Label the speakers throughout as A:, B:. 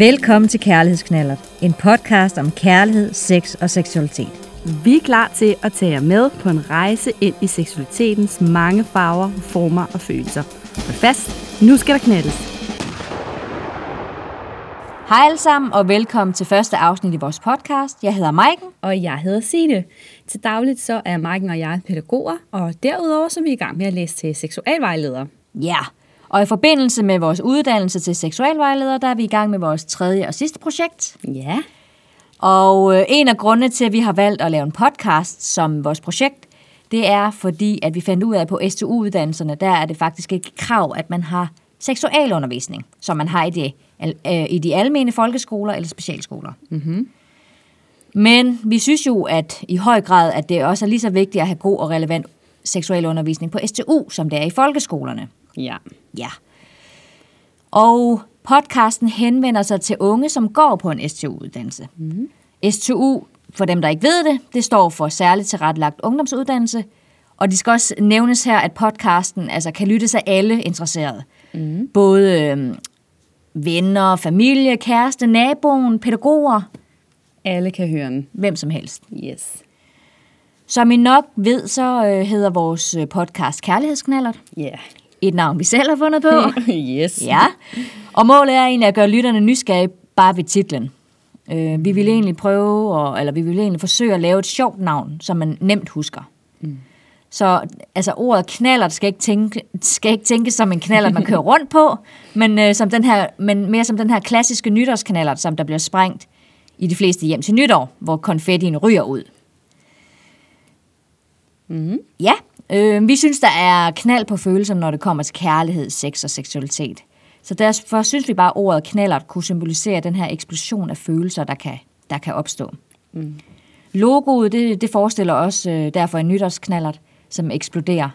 A: Velkommen til Kærlighedsknallert, en podcast om kærlighed, sex og seksualitet.
B: Vi er klar til at tage jer med på en rejse ind i seksualitetens mange farver, former og følelser. Hold fast, nu skal der knaldes.
A: Hej alle sammen, og velkommen til første afsnit i vores podcast. Jeg hedder Maiken.
B: Og jeg hedder Signe. Til dagligt så er Maiken og jeg pædagoger, og derudover så er vi i gang med at læse til seksualvejleder.
A: Ja, og i forbindelse med vores uddannelse til seksualvejleder, der er vi i gang med vores tredje og sidste projekt.
B: Ja.
A: Og øh, en af grundene til, at vi har valgt at lave en podcast som vores projekt, det er fordi, at vi fandt ud af, at på STU-uddannelserne, der er det faktisk ikke krav, at man har seksualundervisning, som man har i de, øh, i de almene folkeskoler eller specialskoler.
B: Mm-hmm.
A: Men vi synes jo, at i høj grad, at det også er lige så vigtigt at have god og relevant seksualundervisning på STU, som det er i folkeskolerne.
B: Ja.
A: Ja. Og podcasten henvender sig til unge, som går på en STU-uddannelse. Mm. STU, for dem der ikke ved det, det står for særligt tilrettelagt ungdomsuddannelse. Og det skal også nævnes her, at podcasten altså, kan lyttes af alle interesserede. Mm. Både øh, venner, familie, kæreste, naboen, pædagoger.
B: Alle kan høre den.
A: Hvem som helst.
B: Yes.
A: Som I nok ved, så øh, hedder vores øh, podcast Kærlighedsknallert.
B: Ja. Yeah.
A: Et navn, vi selv har fundet på.
B: yes.
A: Ja, og målet er egentlig at gøre lytterne nysgerrige bare ved titlen. Øh, vi vil egentlig prøve, og, eller vi vil egentlig forsøge at lave et sjovt navn, som man nemt husker. Mm. Så altså, ordet knallert skal ikke, tænke, skal ikke tænkes som en knallert, man kører rundt på, men, øh, som den her, men mere som den her klassiske nytårsknallert, som der bliver sprængt i de fleste hjem til nytår, hvor konfettien ryger ud.
B: Mm.
A: Ja, øh, vi synes, der er knald på følelser, når det kommer til kærlighed, sex og seksualitet. Så derfor synes vi bare, at ordet knallert kunne symbolisere den her eksplosion af følelser, der kan, der kan opstå. Mm. Logoet, det, det forestiller også øh, derfor en nytårsknallert, som eksploderer.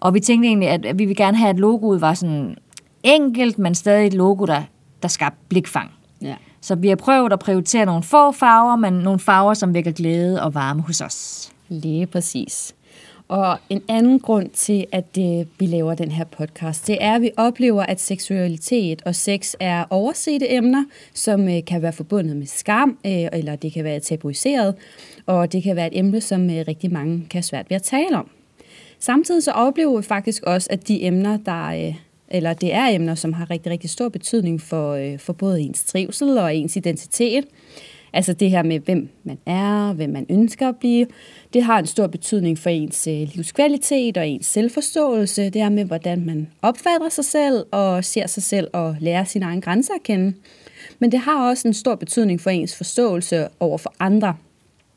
A: Og vi tænkte egentlig, at vi vil gerne have, at logoet var sådan enkelt, men stadig et logo, der, der skabte blikfang.
B: Ja.
A: Så vi har prøvet at prioritere nogle få farver, men nogle farver, som vækker glæde og varme hos os.
B: Lige præcis. Og en anden grund til, at vi laver den her podcast, det er, at vi oplever, at seksualitet og sex er oversete emner, som øh, kan være forbundet med skam, øh, eller det kan være tabuiseret, og det kan være et emne, som øh, rigtig mange kan have svært ved at tale om. Samtidig så oplever vi faktisk også, at de emner, der øh, eller det er emner, som har rigtig, rigtig stor betydning for, øh, for både ens trivsel og ens identitet. Altså det her med, hvem man er, hvem man ønsker at blive, det har en stor betydning for ens øh, livskvalitet og ens selvforståelse. Det her med, hvordan man opfatter sig selv og ser sig selv og lærer sine egne grænser at kende. Men det har også en stor betydning for ens forståelse over for andre.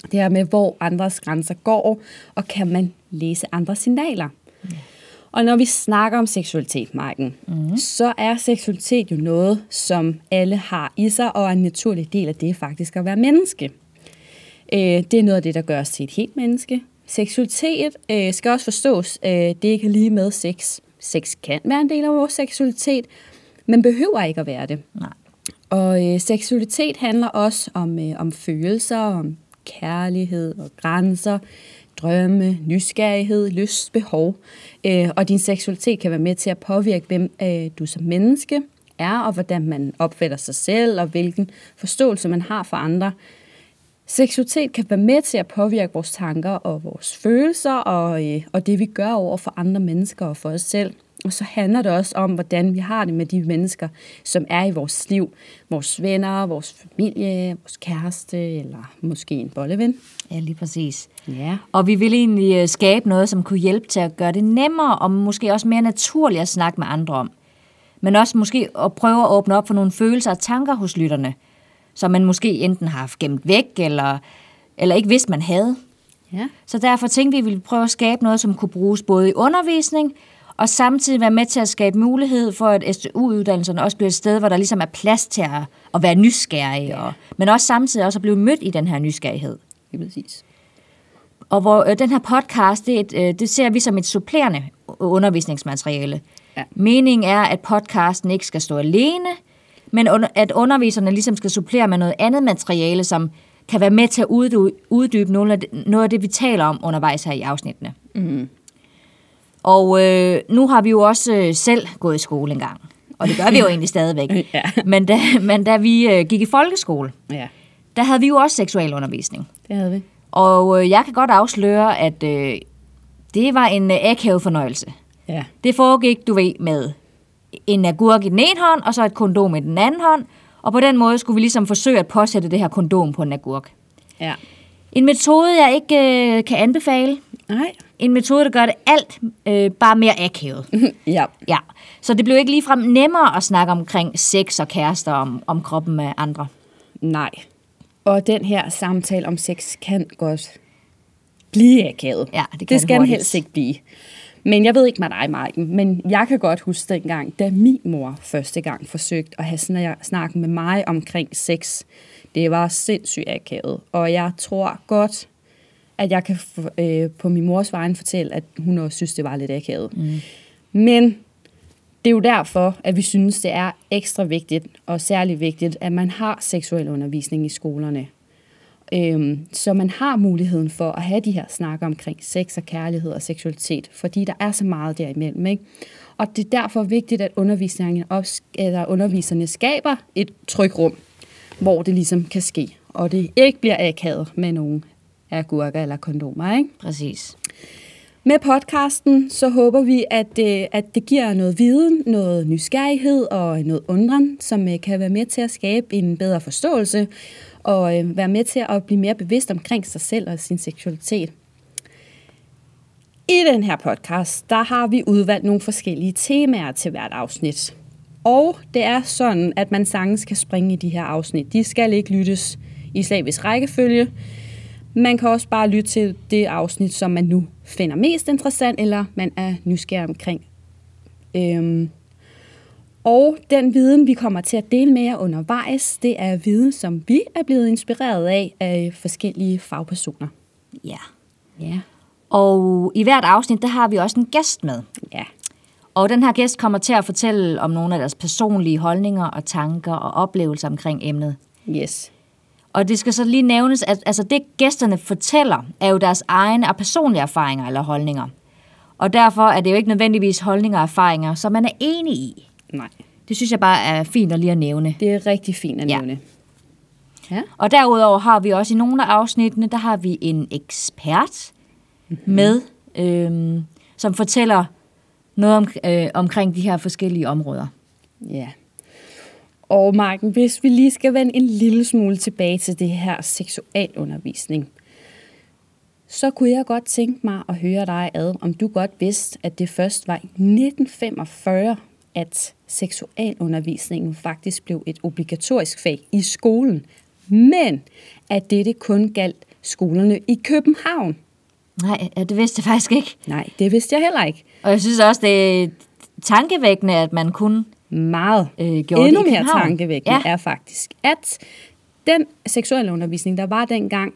B: Det her med, hvor andres grænser går, og kan man læse andres signaler. Ja. Og når vi snakker om seksualitet, Marken, mm. så er seksualitet jo noget, som alle har i sig, og en naturlig del af det er faktisk at være menneske. Øh, det er noget af det, der gør os til et helt menneske. Seksualitet øh, skal også forstås, øh, det er ikke lige med sex. Sex kan være en del af vores seksualitet, men behøver ikke at være det.
A: Nej.
B: Og øh, seksualitet handler også om, øh, om følelser, om kærlighed og grænser, drømme, nysgerrighed, lyst, behov. Øh, og din seksualitet kan være med til at påvirke, hvem øh, du som menneske er, og hvordan man opfatter sig selv, og hvilken forståelse man har for andre. Seksualitet kan være med til at påvirke vores tanker og vores følelser, og, øh, og det vi gør over for andre mennesker og for os selv. Og så handler det også om, hvordan vi har det med de mennesker, som er i vores liv. Vores venner, vores familie, vores kæreste, eller måske en bolleven.
A: Ja, lige præcis.
B: Ja.
A: Og vi vil egentlig skabe noget, som kunne hjælpe til at gøre det nemmere, og måske også mere naturligt at snakke med andre om. Men også måske at prøve at åbne op for nogle følelser og tanker hos lytterne, som man måske enten har haft gemt væk, eller, eller ikke vidste, man havde.
B: Ja.
A: Så derfor tænkte vi, at vi ville prøve at skabe noget, som kunne bruges både i undervisning, og samtidig være med til at skabe mulighed for, at STU-uddannelserne også bliver et sted, hvor der ligesom er plads til at, at være nysgerrig, ja. og, men også samtidig også at blive mødt i den her nysgerrighed.
B: Er præcis.
A: Og hvor øh, den her podcast, det, et, øh, det ser vi som et supplerende undervisningsmateriale.
B: Ja.
A: Meningen er, at podcasten ikke skal stå alene, men under, at underviserne ligesom skal supplere med noget andet materiale, som kan være med til at uddybe noget af det, noget af det vi taler om undervejs her i afsnittene.
B: Mm.
A: Og øh, nu har vi jo også øh, selv gået i skole engang. Og det gør vi jo egentlig stadigvæk.
B: Ja.
A: Men, da, men da vi øh, gik i folkeskole,
B: Ja,
A: der havde vi jo også seksualundervisning.
B: det havde vi.
A: Og øh, jeg kan godt afsløre, at øh, det var en øh, akavet fornøjelse.
B: Ja.
A: Det foregik, du ved, med en agurk i den ene hånd, og så et kondom i den anden hånd. Og på den måde skulle vi ligesom forsøge at påsætte det her kondom på en agurk.
B: Ja.
A: En metode, jeg ikke øh, kan anbefale.
B: Nej.
A: En metode, der gør det alt øh, bare mere akavet.
B: Ja.
A: Ja, så det blev ikke ligefrem nemmere at snakke omkring sex og kærester om, om kroppen med andre.
B: Nej. Og den her samtale om sex kan godt blive akavet.
A: Ja, det kan
B: det skal den helst ikke blive. Men jeg ved ikke med dig, Marken, men jeg kan godt huske dengang, da min mor første gang forsøgte at have snak- snakket med mig omkring sex. Det var sindssygt akavet, og jeg tror godt, at jeg kan f- øh, på min mors vegne fortælle, at hun også synes, det var lidt akavet. Mm. Men det er jo derfor, at vi synes, det er ekstra vigtigt, og særligt vigtigt, at man har seksuel undervisning i skolerne. Øhm, så man har muligheden for at have de her snakker omkring sex og kærlighed og seksualitet, fordi der er så meget derimellem. Ikke? Og det er derfor vigtigt, at undervisningen også, eller underviserne skaber et trykrum, hvor det ligesom kan ske, og det ikke bliver akavet med nogen agurker eller kondomer. Ikke?
A: Præcis.
B: Med podcasten, så håber vi, at, øh, at det giver noget viden, noget nysgerrighed og noget undren, som øh, kan være med til at skabe en bedre forståelse og øh, være med til at blive mere bevidst omkring sig selv og sin seksualitet. I den her podcast, der har vi udvalgt nogle forskellige temaer til hvert afsnit. Og det er sådan, at man sagtens kan springe i de her afsnit. De skal ikke lyttes i slavisk rækkefølge. Man kan også bare lytte til det afsnit, som man nu finder mest interessant, eller man er nysgerrig omkring. Øhm. Og den viden, vi kommer til at dele med jer undervejs, det er viden, som vi er blevet inspireret af af forskellige fagpersoner.
A: Ja.
B: Ja.
A: Og i hvert afsnit, der har vi også en gæst med.
B: Ja.
A: Og den her gæst kommer til at fortælle om nogle af deres personlige holdninger og tanker og oplevelser omkring emnet.
B: Yes.
A: Og det skal så lige nævnes, at altså det gæsterne fortæller, er jo deres egne og personlige erfaringer eller holdninger. Og derfor er det jo ikke nødvendigvis holdninger og erfaringer, som man er enig i.
B: Nej.
A: Det synes jeg bare er fint at lige at nævne.
B: Det er rigtig fint at
A: Ja.
B: nævne. Ja.
A: Og derudover har vi også i nogle af afsnittene, der har vi en ekspert mm-hmm. med, øhm, som fortæller noget om, øh, omkring de her forskellige områder.
B: Ja. Og Marken, hvis vi lige skal vende en lille smule tilbage til det her seksualundervisning, så kunne jeg godt tænke mig at høre dig ad, om du godt vidste, at det først var i 1945, at seksualundervisningen faktisk blev et obligatorisk fag i skolen, men at dette kun galt skolerne i København.
A: Nej, det vidste jeg faktisk ikke.
B: Nej, det vidste jeg heller ikke.
A: Og jeg synes også, det er tankevækkende, at man kun
B: meget
A: øh, gjorde
B: endnu
A: det
B: mere tankevækkende
A: Ja.
B: er faktisk, at den seksuelle undervisning, der var dengang,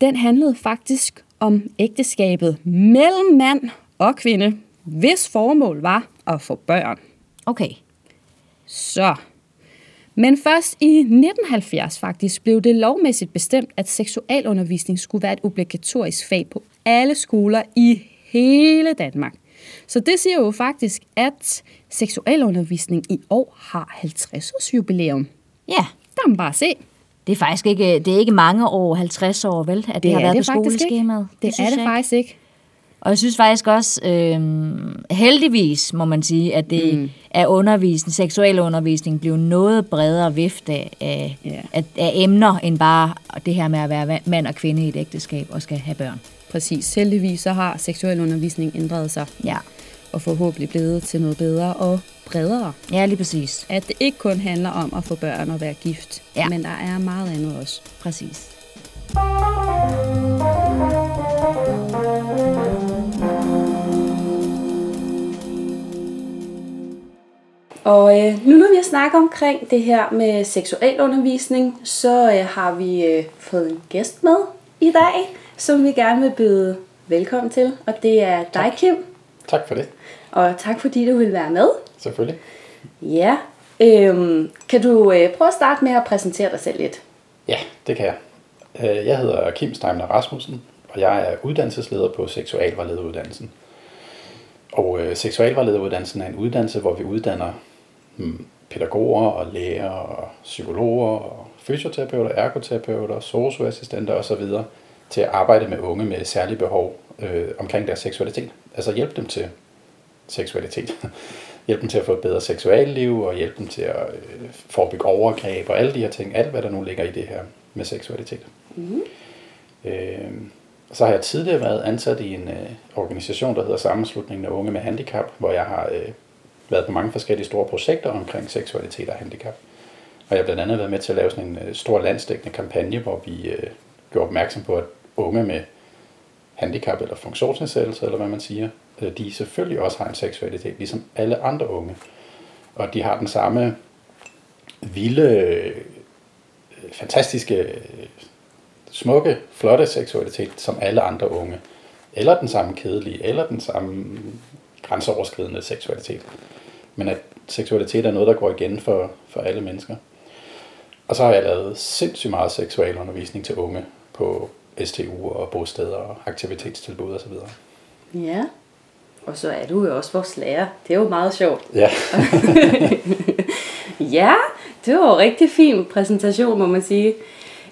B: den handlede faktisk om ægteskabet mellem mand og kvinde, hvis formål var at få børn.
A: Okay.
B: Så. Men først i 1970 faktisk blev det lovmæssigt bestemt, at seksualundervisning skulle være et obligatorisk fag på alle skoler i hele Danmark. Så det siger jo faktisk, at seksualundervisning i år har 50 års jubilæum.
A: Ja,
B: Der kan man bare se.
A: det er faktisk ikke, det er ikke mange år, 50 år vel, at det, det har været
B: det
A: på skoleskemaet.
B: Ikke. Det, det er det faktisk ikke.
A: Og jeg synes faktisk også, øh, heldigvis må man sige, at det mm. er undervisning, seksuel undervisning blev noget bredere vifte af,
B: Ja.
A: af, af emner, end bare det her med at være mand og kvinde i et ægteskab og skal have børn.
B: Præcis. Heldigvis så har seksualundervisning ændret sig
A: Ja,
B: og forhåbentlig blevet til noget bedre og bredere.
A: ja lige præcis.
B: At det ikke kun handler om at få børn og være gift,
A: Ja.
B: men der er meget andet også.
A: Præcis.
B: Og øh, nu når vi har snakket omkring det her med seksualundervisning, så øh, har vi øh, fået en gæst med i dag, som vi gerne vil byde velkommen til. Og det er dig, Kim.
C: Tak for det.
B: Og tak fordi du vil være med.
C: Selvfølgelig.
B: Ja, øhm, kan du øh, prøve at starte med at præsentere dig selv lidt?
C: Ja, det kan jeg. Øh, Jeg hedder Kim Steiner Rasmussen, og jeg er uddannelsesleder på Seksualvejlederuddannelsen. Og øh, Seksualvejlederuddannelsen er en uddannelse, hvor vi uddanner hmm, pædagoger og læger og psykologer og fysioterapeuter, ergoterapeuter, socioassistenter osv. til at arbejde med unge med særlige behov øh, omkring deres seksualitet. Altså hjælpe dem til seksualitet. hjælpe dem til at få et bedre seksualliv og hjælpe dem til at øh, forebygge overgreb og alle de her ting. Alt hvad der nu ligger i det her med seksualitet. Mm. Øh, så har jeg tidligere været ansat i en øh, organisation, der hedder Sammenslutningen af Unge med Handicap, hvor jeg har øh, været på mange forskellige store projekter omkring seksualitet og handicap. Og jeg har blandt andet været med til at lave sådan en øh, stor landsdækkende kampagne, hvor vi øh, gjorde opmærksom på, at unge med handicap eller funktionsnedsættelse, eller hvad man siger, øh, de selvfølgelig også har en seksualitet, ligesom alle andre unge. Og de har den samme vilde, øh, fantastiske, smukke, flotte seksualitet som alle andre unge. Eller den samme kedelige, eller den samme grænseoverskridende seksualitet. Men at seksualitet er noget, der går igen for, for alle mennesker. Og så har jeg lavet sindssygt meget seksualundervisning til unge på STU og bosteder og aktivitetstilbud osv.
B: Ja, og så er du jo også vores lærer. Det er jo meget sjovt.
C: Ja.
B: ja, det var en rigtig fin præsentation, må man sige.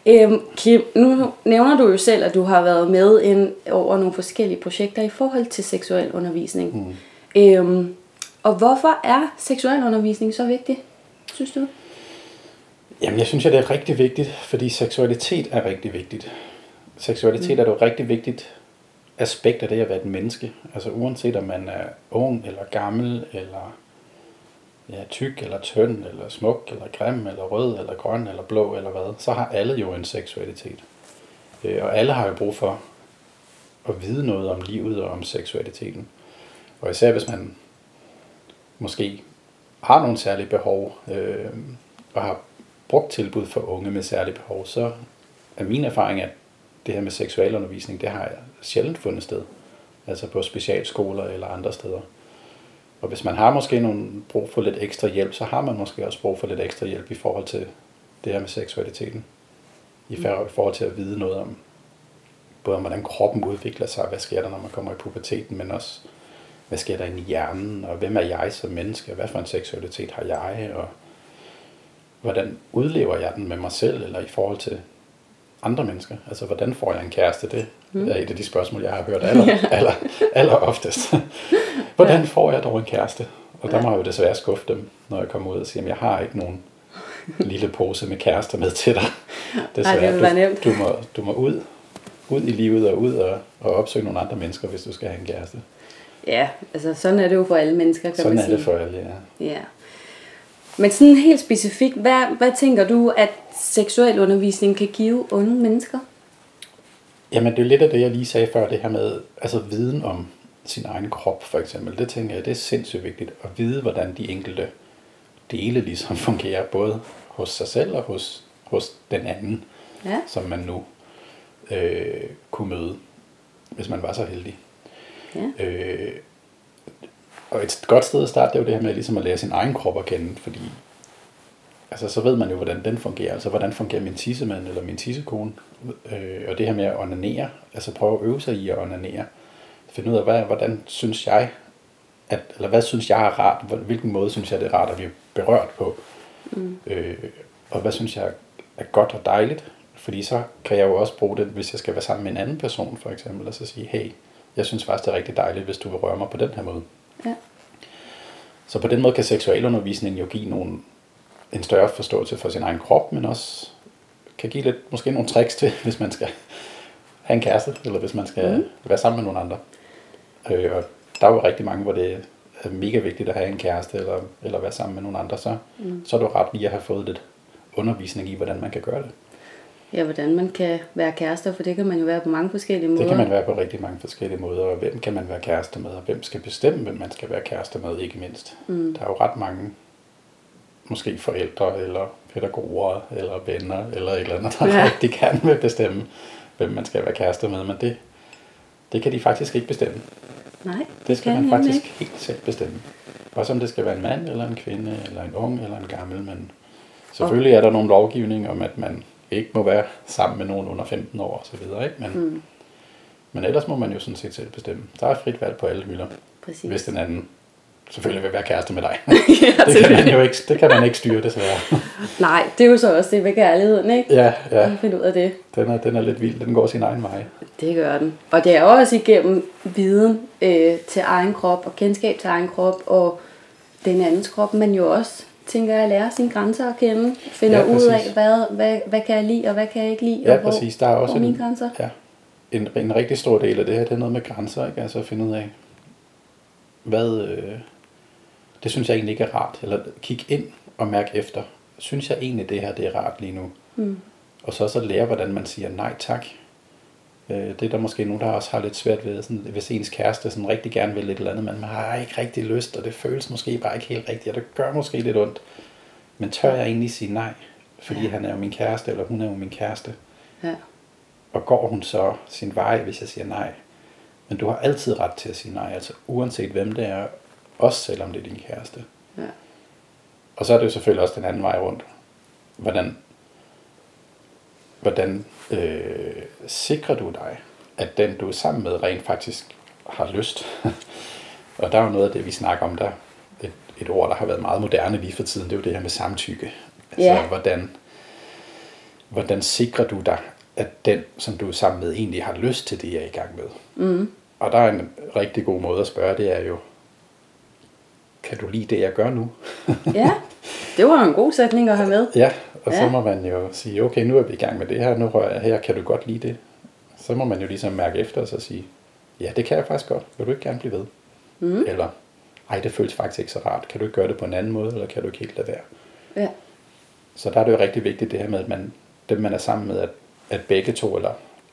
B: Øhm, Kim, nu nævner du jo selv, at du har været med ind over nogle forskellige projekter i forhold til seksuel undervisning. Mm. Øhm, og hvorfor er seksuel undervisning så vigtig, synes du?
C: Jamen, jeg synes, at det er rigtig vigtigt, fordi seksualitet er rigtig vigtigt. Seksualitet er jo et rigtig vigtigt aspekt af det at være et menneske. Altså uanset om man er ung eller gammel, eller ja, tyk eller tynd, eller smuk, eller grim, eller rød, eller grøn, eller blå, eller hvad, så har alle jo en seksualitet. Øh, og alle har jo brug for at vide noget om livet og om seksualiteten. Og især hvis man måske har nogle særlige behov, øh, og har brugt tilbud for unge med særlige behov, så er min erfaring, at det her med seksualundervisning, det har jeg sjældent fundet sted. Altså på specialskoler eller andre steder. Og hvis man har måske nogle brug for lidt ekstra hjælp, så har man måske også brug for lidt ekstra hjælp i forhold til det her med seksualiteten. I forhold til at vide noget om, både om hvordan kroppen udvikler sig, hvad sker der, når man kommer i puberteten, men også, hvad sker der inde i hjernen, og hvem er jeg som menneske, hvad for en seksualitet har jeg, og hvordan udlever jeg den med mig selv, eller i forhold til andre mennesker? Altså, hvordan får jeg en kæreste? Det mm. er et af de spørgsmål, jeg har hørt aller, aller, aller oftest. hvordan får jeg dog en kæreste? Og der må jeg jo desværre skuffe dem, når jeg kommer ud og siger, at jeg har ikke nogen lille pose med kærester med til dig.
B: Desværre. Ej, det vil
C: nemt. Du, du, må, du må ud, ud i livet og ud og, og opsøge nogle andre mennesker, hvis du skal have en kæreste.
B: Ja, altså sådan er det jo for alle mennesker, kan
C: sådan
B: man sige.
C: Sådan er det for alle, ja.
B: Ja. Men sådan helt specifikt, hvad, hvad tænker du, at seksuel undervisning kan give unge mennesker?
C: Jamen det er lidt af det, jeg lige sagde før, det her med altså viden om sin egen krop for eksempel. Det tænker jeg, det er sindssygt vigtigt at vide, hvordan de enkelte dele ligesom fungerer, både hos sig selv og hos, hos den anden, ja. som man nu øh, kunne møde, hvis man var så heldig. Ja. Øh, og et godt sted at starte, det er jo det her med ligesom at lære sin egen krop at kende, fordi altså, så ved man jo, hvordan den fungerer. Altså, hvordan fungerer min tissemand eller min tissekone? Øh, og det her med at onanere, altså prøve at øve sig i at onanere. Finde ud af, hvad, hvordan synes jeg, at, eller hvad synes jeg er rart? Hvilken måde synes jeg, det er rart at blive berørt på? Mm. Øh, og hvad synes jeg er godt og dejligt? Fordi så kan jeg jo også bruge det, hvis jeg skal være sammen med en anden person, for eksempel, og så sige, hey, jeg synes faktisk, det er rigtig dejligt, hvis du vil røre mig på den her måde. Ja. Så på den måde kan seksualundervisningen jo give nogle, en større forståelse for sin egen krop, men også kan give lidt, måske nogle tricks til, hvis man skal have en kæreste, eller hvis man skal mm. være sammen med nogle andre. Øh, og der er jo rigtig mange, hvor det er mega vigtigt at have en kæreste, eller, eller være sammen med nogle andre, så, mm. så er det jo ret lige at have fået lidt undervisning i, hvordan man kan gøre det.
B: Ja, hvordan man kan være kærester, for det kan man jo være på mange forskellige måder.
C: Det kan man være på rigtig mange forskellige måder, og hvem kan man være kæreste med, og hvem skal bestemme, hvem man skal være kæreste med, ikke mindst. Mm. Der er jo ret mange, måske forældre, eller pædagoger, eller venner, eller et eller andet, der ja. rigtig gerne vil bestemme, hvem man skal være kæreste med, men det, det kan de faktisk ikke bestemme.
B: Nej,
C: det skal man faktisk ikke. helt selv bestemme. Også om det skal være en mand, eller en kvinde, eller en ung, eller en gammel, men selvfølgelig er der nogle lovgivning om, at man ikke må være sammen med nogen under 15 år osv. Ikke? Men, mm. men ellers må man jo sådan set selv bestemme. Der er frit valg på alle hylder, Præcis. hvis den anden selvfølgelig vil være kæreste med dig. det, kan man jo ikke, det kan man ikke styre, desværre.
B: Nej, det er jo så også det med kærligheden, ikke?
C: Ja, ja.
B: At finde ud af det.
C: Den er, den er lidt vild. Den går sin egen vej.
B: Det gør den. Og det er også igennem viden øh, til egen krop og kendskab til egen krop og den andens krop, men jo også tænker jeg, at lære sine grænser at kende. Finder
C: Ja,
B: ud af, hvad, hvad, hvad kan jeg lide, og hvad kan jeg ikke lide.
C: Ja,
B: og hvor,
C: præcis. Der er også
B: hvor er mine
C: en,
B: grænser.
C: ja, en, en rigtig stor del af det her, det er noget med grænser, ikke? Altså at finde ud af, hvad, øh, det synes jeg egentlig ikke er rart. Eller kig ind og mærk efter. Synes jeg egentlig, det her det er rart lige nu?
B: Mm.
C: Og så at lære, hvordan man siger nej tak. Øh, Det er der måske nogen, der også har lidt svært ved, sådan, hvis ens kæreste sådan rigtig gerne vil et eller andet, men man har ikke rigtig lyst, og det føles måske bare ikke helt rigtigt, og det gør måske lidt ondt. Men tør jeg egentlig sige nej? Fordi
B: Ja.
C: han er jo min kæreste, eller hun er jo min kæreste.
B: Ja.
C: Og går hun så sin vej, hvis jeg siger nej? Men du har altid ret til at sige nej, altså uanset hvem det er, også selvom det er din kæreste.
B: Ja.
C: Og så er det jo selvfølgelig også den anden vej rundt. Hvordan, hvordan øh, sikrer du dig, at den du er sammen med rent faktisk har lyst? og der er jo noget af det, vi snakker om der. Et, et ord, der har været meget moderne lige for tiden, det er jo det her med samtykke. Altså,
B: Ja.
C: hvordan, hvordan sikrer du dig, at den, som du er sammen med, egentlig har lyst til det, jeg er i gang med?
B: Mm.
C: Og der er en rigtig god måde at spørge, det er jo, kan du lide det, jeg gør nu?
B: ja, det var en god sætning at have med.
C: Ja, og så
B: Ja.
C: må man jo sige, okay, nu er vi i gang med det her, nu rører jeg her, kan du godt lide det? Så må man jo ligesom mærke efter og så sige, ja, det kan jeg faktisk godt, vil du ikke gerne blive ved?
B: Mm.
C: Eller, ej, det føles faktisk ikke så rart, kan du ikke gøre det på en anden måde, eller kan du ikke helt lade være?
B: Ja.
C: Så der er det jo rigtig vigtigt det her med, at man, dem man er sammen med, at, at begge to, eller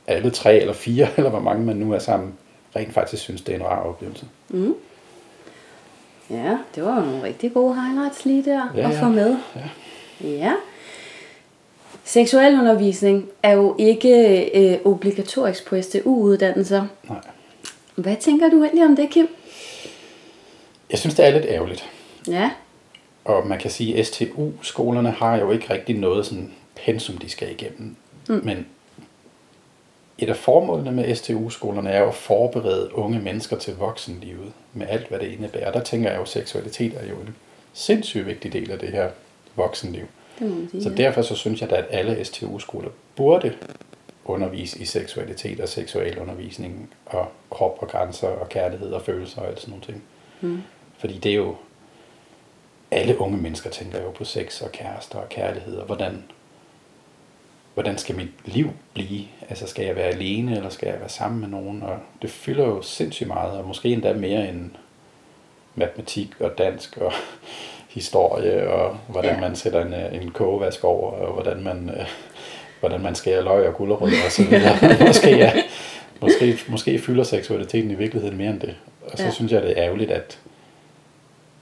C: alle tre, eller fire, eller hvor mange man nu er sammen, rent faktisk synes, det er en rar oplevelse.
B: Mm. Ja, det var jo nogle rigtig gode highlights lige der
C: Ja,
B: at få med.
C: Ja.
B: Ja. Seksualundervisning er jo ikke øh, obligatorisk på STU-uddannelser.
C: Nej.
B: Hvad tænker du egentlig om det, Kim?
C: Jeg synes, det er lidt ærgerligt.
B: Ja.
C: Og man kan sige, at STU-skolerne har jo ikke rigtig noget sådan pensum, de skal igennem. Mm. Men et af formålene med STU-skolerne er jo at forberede unge mennesker til voksenlivet, med alt, hvad det indebærer. Der tænker jeg jo, at seksualitet er jo en sindssygt vigtig del af det her voksenliv.
B: Det sige.
C: Så derfor så synes jeg da, at alle STU-skoler burde undervise i seksualitet og seksualundervisning og krop og grænser og kærlighed og følelser og alt sådan nogle ting.
B: Mm.
C: Fordi det er jo, alle unge mennesker tænker jo på sex og kærester og kærlighed, og hvordan, hvordan skal mit liv blive? Altså skal jeg være alene, eller skal jeg være sammen med nogen? Og det fylder jo sindssygt meget, og måske endda mere end matematik og dansk og historie, og hvordan
B: Ja.
C: man sætter en, øh, en kogevask over, og hvordan man, øh, hvordan man skærer løg og gulerødder og så videre. måske, ja, måske, måske fylder seksualiteten i virkeligheden mere end det. Og så
B: Ja.
C: ja. synes jeg, det er ærgerligt, at,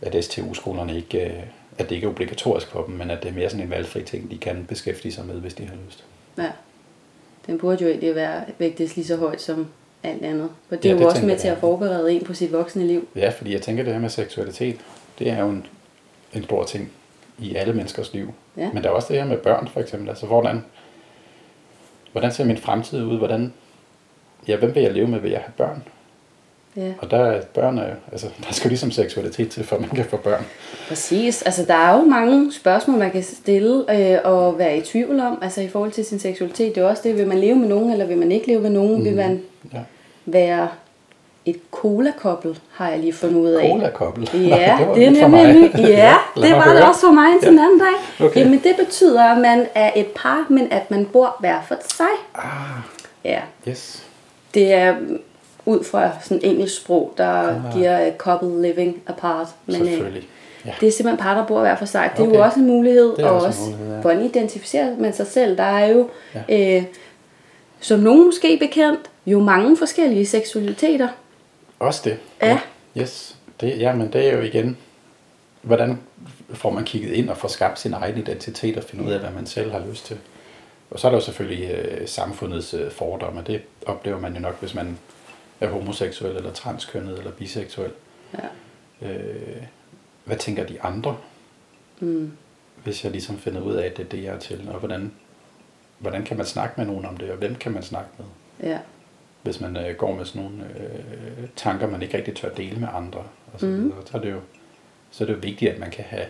C: at STU-skolerne ikke, øh, at det ikke er obligatorisk for dem, men at det er mere sådan en valgfri ting, de kan beskæftige sig med, hvis de har lyst.
B: ja. Den burde jo egentlig være vægtes lige så højt som alt andet. For det er
C: Ja,
B: jo
C: det
B: også med til at
C: er.
B: forberede en på sit voksne liv.
C: Ja, fordi jeg tænker, det her med seksualitet, det er jo en, en stor ting i alle menneskers liv.
B: Ja.
C: Men der er også det her med børn, for eksempel. Altså, hvordan, hvordan ser min fremtid ud? Hvordan, ja, hvem vil jeg leve med? Vil jeg have børn?
B: Ja.
C: Og der er børn, er, altså, der skal jo ligesom seksualitet til, for man kan få børn.
B: Præcis. Altså, der er jo mange spørgsmål, man kan stille øh, og være i tvivl om, altså i forhold til sin seksualitet. Det er også det, vil man leve med nogen, eller vil man ikke leve med nogen? Mm. Vil man
C: Ja.
B: være et cola-kobbel, har jeg lige fundet ud af.
C: Cola-kobbel.
B: Ja,
C: Nå, var
B: det er nemlig ny. Ja, det var det også for mig indtil den anden dag.
C: Okay.
B: Jamen, det betyder, at man er et par, men at man bor hver for sig.
C: Ah,
B: Ja,
C: yes.
B: det er ud fra sådan engelsk sprog, der
C: Ah.
B: giver uh, couple living apart. Men, øh,
C: Selvfølgelig. Ja.
B: det er simpelthen par, der bor hver for sig. Det er jo også en mulighed.
C: Det er
B: og
C: også
B: også,
C: mulighed, ja.
B: hvordan identificerer man sig selv. Der er jo, ja. øh, som nogen måske bekendt, jo mange forskellige seksualiteter.
C: Også det.
B: Ja.
C: Yes. Det, ja, men det er jo igen, hvordan får man kigget ind og får skabt sin egen identitet og finde ud af, hvad man selv har lyst til. Og så er der jo selvfølgelig øh, samfundets øh, fordomme. Det oplever man jo nok, hvis man er homoseksuel eller transkønnet eller biseksuel.
B: Ja.
C: Øh, hvad tænker de andre,
B: Mm.
C: hvis jeg ligesom finder ud af, at det er det, jeg er til? Og hvordan, hvordan kan man snakke med nogen om det, og hvem kan man snakke med?
B: Ja.
C: hvis man øh, går med sådan nogle øh, tanker, man ikke rigtig tør dele med andre. Og så, mm. videre. så er det jo så er det jo vigtigt, at man kan have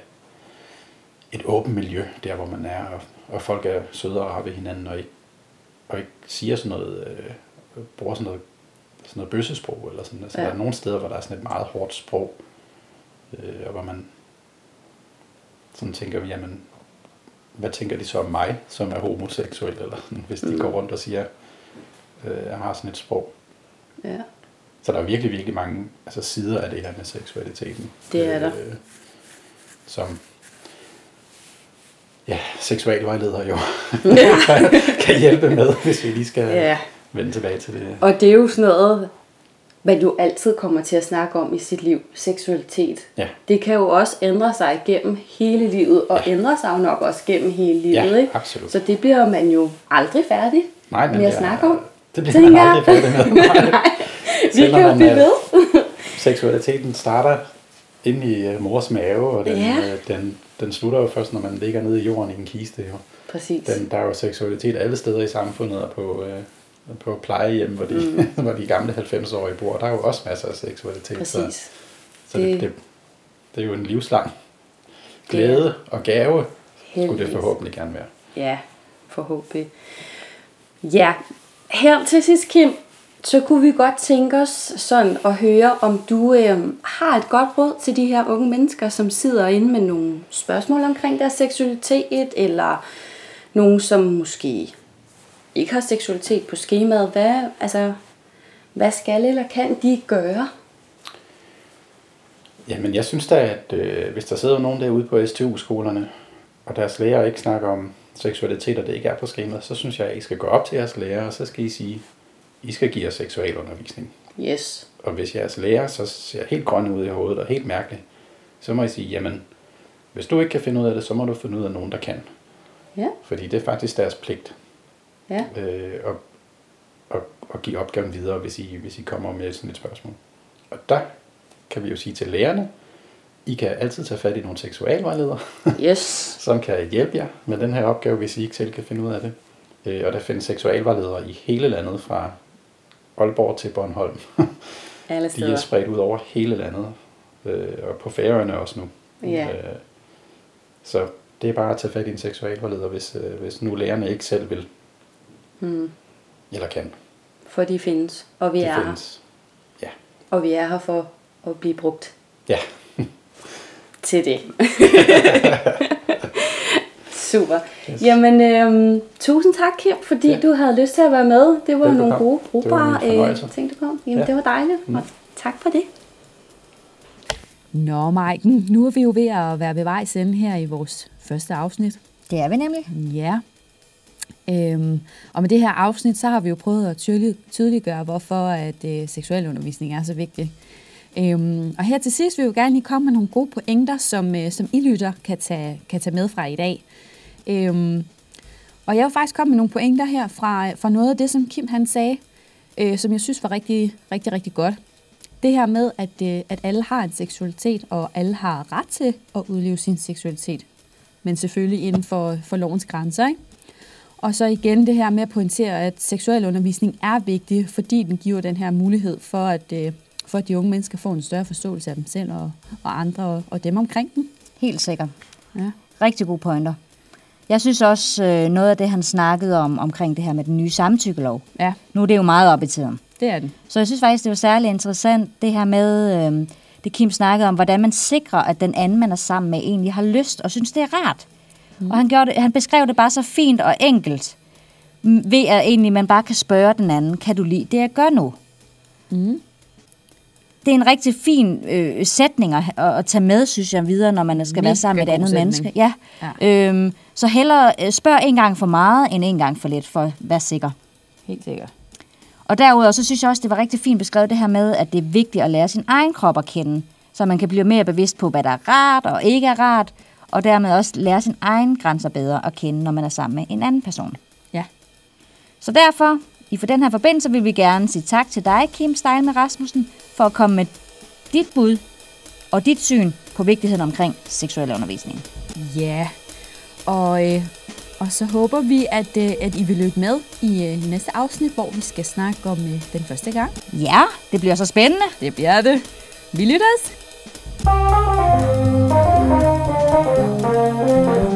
C: et åbent miljø, der hvor man er, og, og folk er søde og rare ved hinanden, og ikke, og ikke siger sådan noget, øh, bruger sådan noget, sådan noget bøssesprog, eller sådan. Altså,
B: Ja.
C: der er nogle steder, hvor der er sådan et meget hårdt sprog, øh, og hvor man sådan tænker, jamen, hvad tænker de så om mig, som er homoseksuel, eller sådan, hvis de
B: Mm.
C: går rundt og siger, øh, jeg har sådan et sprog.
B: Ja.
C: Så der er virkelig, virkelig mange altså, sider af det her med seksualiteten.
B: Det er der.
C: Øh, som ja, seksualvejledere jo kan, kan hjælpe med, hvis vi lige skal
B: ja.
C: Vende tilbage til det.
B: Og det er jo sådan noget, man jo altid kommer til at snakke om i sit liv. Seksualitet.
C: Ja.
B: Det kan jo også ændre sig gennem hele livet, og ændre sig jo nok også gennem hele livet.
C: Ja,
B: ikke?
C: absolut.
B: Så det bliver man jo aldrig færdig
C: Nej,
B: med at
C: det er-
B: snakke om.
C: Det bliver man aldrig færdig med. Nej.
B: Vi kan jo blive
C: øh,
B: ved.
C: Seksualiteten starter inde i øh, mors mave, og den,
B: Ja.
C: øh, den, den slutter jo først, når man ligger nede i jorden i en kiste. Jo.
B: Præcis.
C: Den, der er jo seksualitet alle steder i samfundet, og på, øh, på plejehjem, hvor de, mm. hvor de gamle 90-årige bor. Der er jo også masser af seksualitet. Så,
B: Præcis.
C: så det,
B: Det-
C: det, det er jo en livslang glæde og gave, skulle det
B: Heldigvis.
C: forhåbentlig gerne være.
B: Ja, forhåbentlig. Ja, her til sidst, Kim, så kunne vi godt tænke os sådan at høre, om du øh, har et godt råd til de her unge mennesker, som sidder inde med nogle spørgsmål omkring deres seksualitet, eller nogen, som måske ikke har seksualitet på skemaet. Hvad, altså, hvad skal eller kan de gøre?
C: Jamen, jeg synes da, at øh, hvis der sidder nogen derude på STU-skolerne, og deres lærer ikke snakker om seksualitet, og det ikke er på skemaet, så synes jeg, at I skal gå op til jeres lærer, og så skal I sige, I skal give os seksualundervisning.
B: Yes.
C: Og hvis jeres lærer så ser helt grøn ud i hovedet og helt mærkelig, så må I sige, jamen, hvis du ikke kan finde ud af det, så må du finde ud af nogen, der kan.
B: Ja,
C: Fordi det er faktisk deres pligt
B: ja,
C: øh, at, at, at give opgaven videre, hvis I, hvis I kommer med sådan et spørgsmål. Og der kan vi jo sige til lærerne, I kan altid tage fat i nogle seksualvejledere,
B: yes.
C: som kan hjælpe jer med den her opgave, hvis I ikke selv kan finde ud af det. Øh, og der findes seksualvejledere i hele landet, fra Aalborg til Bornholm.
B: Alle
C: De er
B: steder.
C: spredt ud over hele landet, øh, og på færøerne også nu.
B: Ja.
C: Øh, så det er bare at tage fat i en seksualvejleder, hvis, øh, hvis nu lærerne ikke selv vil,
B: Hmm.
C: eller kan.
B: For de findes, og vi
C: Det
B: er her.
C: findes. Ja.
B: Og vi er her for at blive brugt
C: Ja.
B: til det. Super. Yes. Jamen, øhm, tusind tak, Kim, fordi
C: Ja.
B: du havde lyst til at være med. Det var
C: Velbekomme.
B: nogle gode, brugbare øh, ting, du kom. Jamen,
C: Ja.
B: ja. det var dejligt,
C: Mm.
B: og tak for det.
D: Nå, Maiken, nu er vi jo ved at være ved vejs ende her i vores første afsnit.
A: Det er vi nemlig.
D: Ja. Øhm, og med det her afsnit, så har vi jo prøvet at tydeliggøre, hvorfor at øh, seksualundervisning er så vigtig. Øhm, og her til sidst vil vi jo gerne lige komme med nogle gode pointer, som, øh, som I lytter kan tage, kan tage med fra i dag. Øhm, og jeg vil faktisk komme med nogle pointer her fra, fra noget af det, som Kim han sagde, øh, som jeg synes var rigtig, rigtig, rigtig godt. Det her med, at, øh, at alle har en seksualitet, og alle har ret til at udleve sin seksualitet. Men selvfølgelig inden for, for lovens grænser, ikke? Og så igen det her med at pointere, at seksualundervisning er vigtig, fordi den giver den her mulighed for, at, øh, for at de unge mennesker får en større forståelse af dem selv og, og andre og, og dem omkring dem.
A: Helt sikkert.
D: Ja.
A: Rigtig gode pointer. Jeg synes også, øh, noget af det, han snakkede om, omkring det her med den nye samtykkelov.
D: ja,
A: Nu er det jo meget op i tiden.
D: det er den.
A: Så jeg synes faktisk, det var særlig interessant, det her med, øh, det Kim snakkede om, hvordan man sikrer, at den anden, man er sammen med, egentlig har lyst og synes, det er rart. Mm. Og han, gjorde det, han beskrev det bare så fint og enkelt, ved at egentlig man bare kan spørge den anden, kan du lide det, jeg gør nu?
D: Mm.
A: Det er en rigtig fin øh, sætning at, at, tage med, synes jeg, videre, når man skal
D: Mega
A: være sammen med et andet
D: sætning.
A: menneske. Ja.
D: Ja.
A: Øhm, så hellere øh, spørg en gang for meget, end en gang for lidt, for at være sikker.
D: Helt sikkert.
A: Og derudover, så synes jeg også, det var rigtig fint beskrevet det her med, at det er vigtigt at lære sin egen krop at kende, så man kan blive mere bevidst på, hvad der er rart og ikke er rart, og dermed også lære sin egen grænser bedre at kende, når man er sammen med en anden person.
D: Ja.
A: Så derfor, i for den her forbindelse, vil vi gerne sige tak til dig, Kim Stein Rasmussen, for at komme med dit bud og dit syn på vigtigheden omkring seksuel undervisning.
D: Ja, og, øh, og så håber vi, at, øh, at I vil lytte med i øh, næste afsnit, hvor vi skal snakke om øh, den første gang.
A: Ja, det bliver så spændende.
D: Det bliver det. Vi lyttes! Thank you.